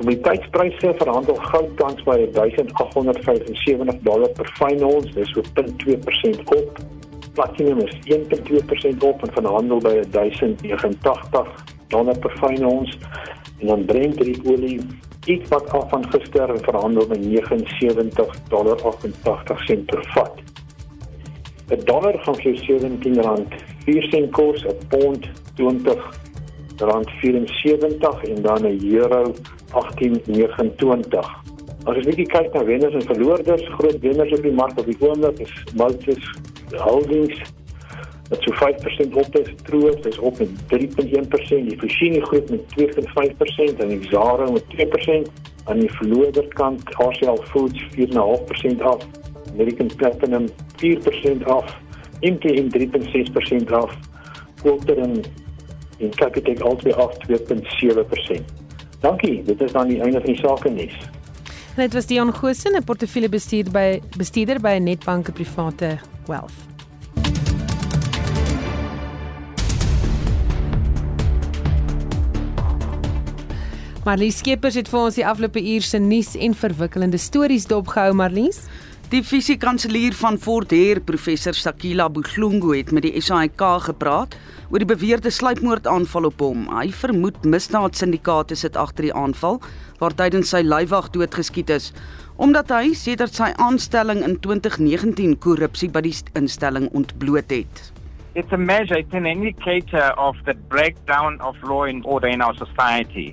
Kommoditeitspryse verhandel goud tans by 1875 dollar per fyn ons, dis so 0.2% op. Platinum is 1.2% op en verhandel by 1089 dollar per fyn ons en dan Brent olie iets wat af van gister verhandel by 79 dollar 88 sent per vat. 'n Dollar gaan vir 17 rand 4 sent kos, 'n pond 20 rand 74 en dan 'n euro 18.29. As ons net kyk na wenners en verloorders, groot wenners op die mark op die oomblik is Maltes Holdings wat so 5% op is, Troos is op met 3.1%, die Fushini groep met 2.5% en Zara met 2% aan die verloorder kant, RCL Foods 4.5% af, American Platinum 4% af, MTN 3.6% af, Quilter en en Capitec albei af 2.7%. Dankie, dit is dan die einde van die sake nuus. Dit was Dion Gosen, 'n portefeuljebestuurder by bestuurder by Netbank Private Wealth. Marlies Skeepers het vir ons die afgelope uur se nuus en verwikkelende stories dopgehou, Marlies. Die fisiekanselier van Fort Heer, professor Sakila Buhlungu het met die SAIK gepraat oor die beweerde sluipmoordaanval op hom. Hy vermoed misdaadsyndikaate sit agter die aanval waar tydens sy leiwag doodgeskiet is. omdat hy sedert sy aanstelling in 2019 korrupsie by die instelling ontbloot het. It's a measure, it's an indicator of the breakdown of law and order in our society.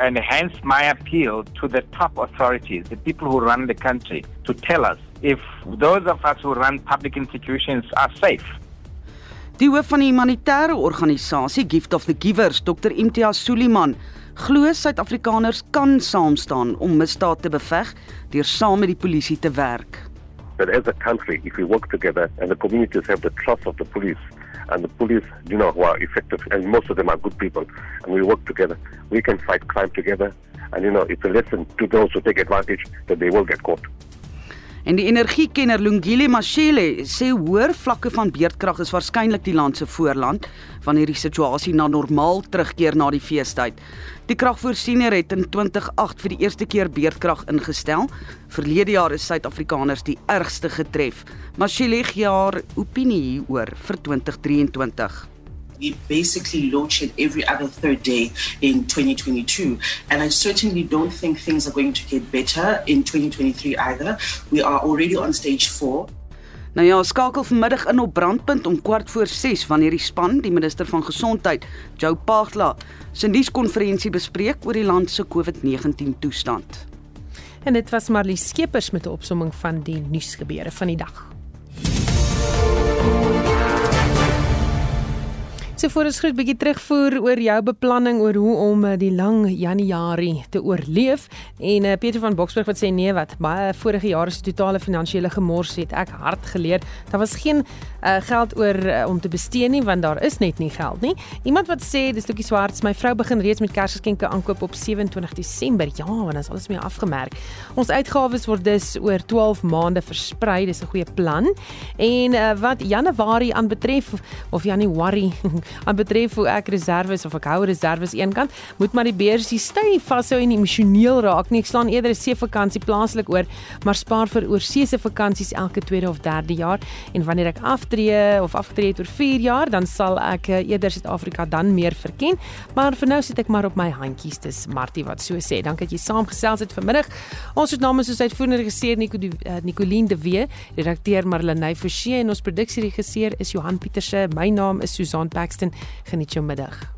And hence my appeal to the top authorities, the people who run the country, to tell us if those of us who run public institutions are safe. Die hoof van die humanitêre organisasie Gift of the Givers, Dr Imtiaz Suliman, glo Suid-Afrikaners kan saam staan om misdaad te beveg deur saam met die polisie te werk. That as a country, if we work together and the communities have the trust of the police, and the police, you know, who are effective, and most of them are good people, and we work together, we can fight crime together. And you know, it's a lesson to those who take advantage that they will get caught. En die energiekenner Lungile Mashele sê hoër vlakke van beerdkrag is waarskynlik die land se voorland wanneer die situasie na normaal terugkeer na die feestyd. Die kragvoorsiener het in 2008 vir die eerste keer beerdkrag ingestel. Verlede jaar is Suid-Afrikaners die ergste getref. Mashele gee haar opinie hieroor vir 2023 we basically load shed every other third day in 2022. And I certainly don't think things are going to get better in 2023 either. We are already on stage 4. Nou ja, skakel vanmiddag in op brandpunt om kwart voor 6 wanneer die span, die minister van gesondheid, Joe Pagla, se nuuskonferensie bespreek oor die land se COVID-19 toestand. En dit was Marlie Skeepers met 'n opsomming van die nuusgebeure van die dag. So voor ons groet bietjie terugvoer oor jou beplanning oor hoe om eh, die lang Januarie te oorleef. En uh, Pieter van Boksburg wat sê nee wat baie vorige jare se totale finansiële gemors het ek hard geleer. Daar was geen uh, geld oor uh, om te bestee nie want daar is net nie geld nie. Iemand wat sê dis Lukie Swarts my vrou begin reeds met Kersgeskenke aankoop op 27 Desember. Ja want dan is alles mee afgemerk. Ons uitgawes word dus oor 12 maande versprei. Dis 'n goeie plan. En uh, wat Januarie aanbetref of Januarie aan betref hoe ek reserves of ek hou reserves eenkant, moet maar die beursie styf vashou en emosioneel raak nie. Ek staan eerder 'n seevakansie plaaslik oor, maar spaar vir oorseese vakansies elke tweede of derde jaar. En wanneer ek aftree of afgetree het oor 4 jaar, dan sal ek eh, eerder Suid-Afrika dan meer verken. Maar vir nou sit ek maar op my handjies, dis Martie wat so sê. Dankie dat jy saamgesels het vanmiddag. Ons het namens ons uitvoerende regisseur Nico uh, Nicoline de Wee, redakteur Marlenae Forsie en ons produksieregisseur is Johan Pieterse. My naam is Susan. Paxton. Geniet jou middag.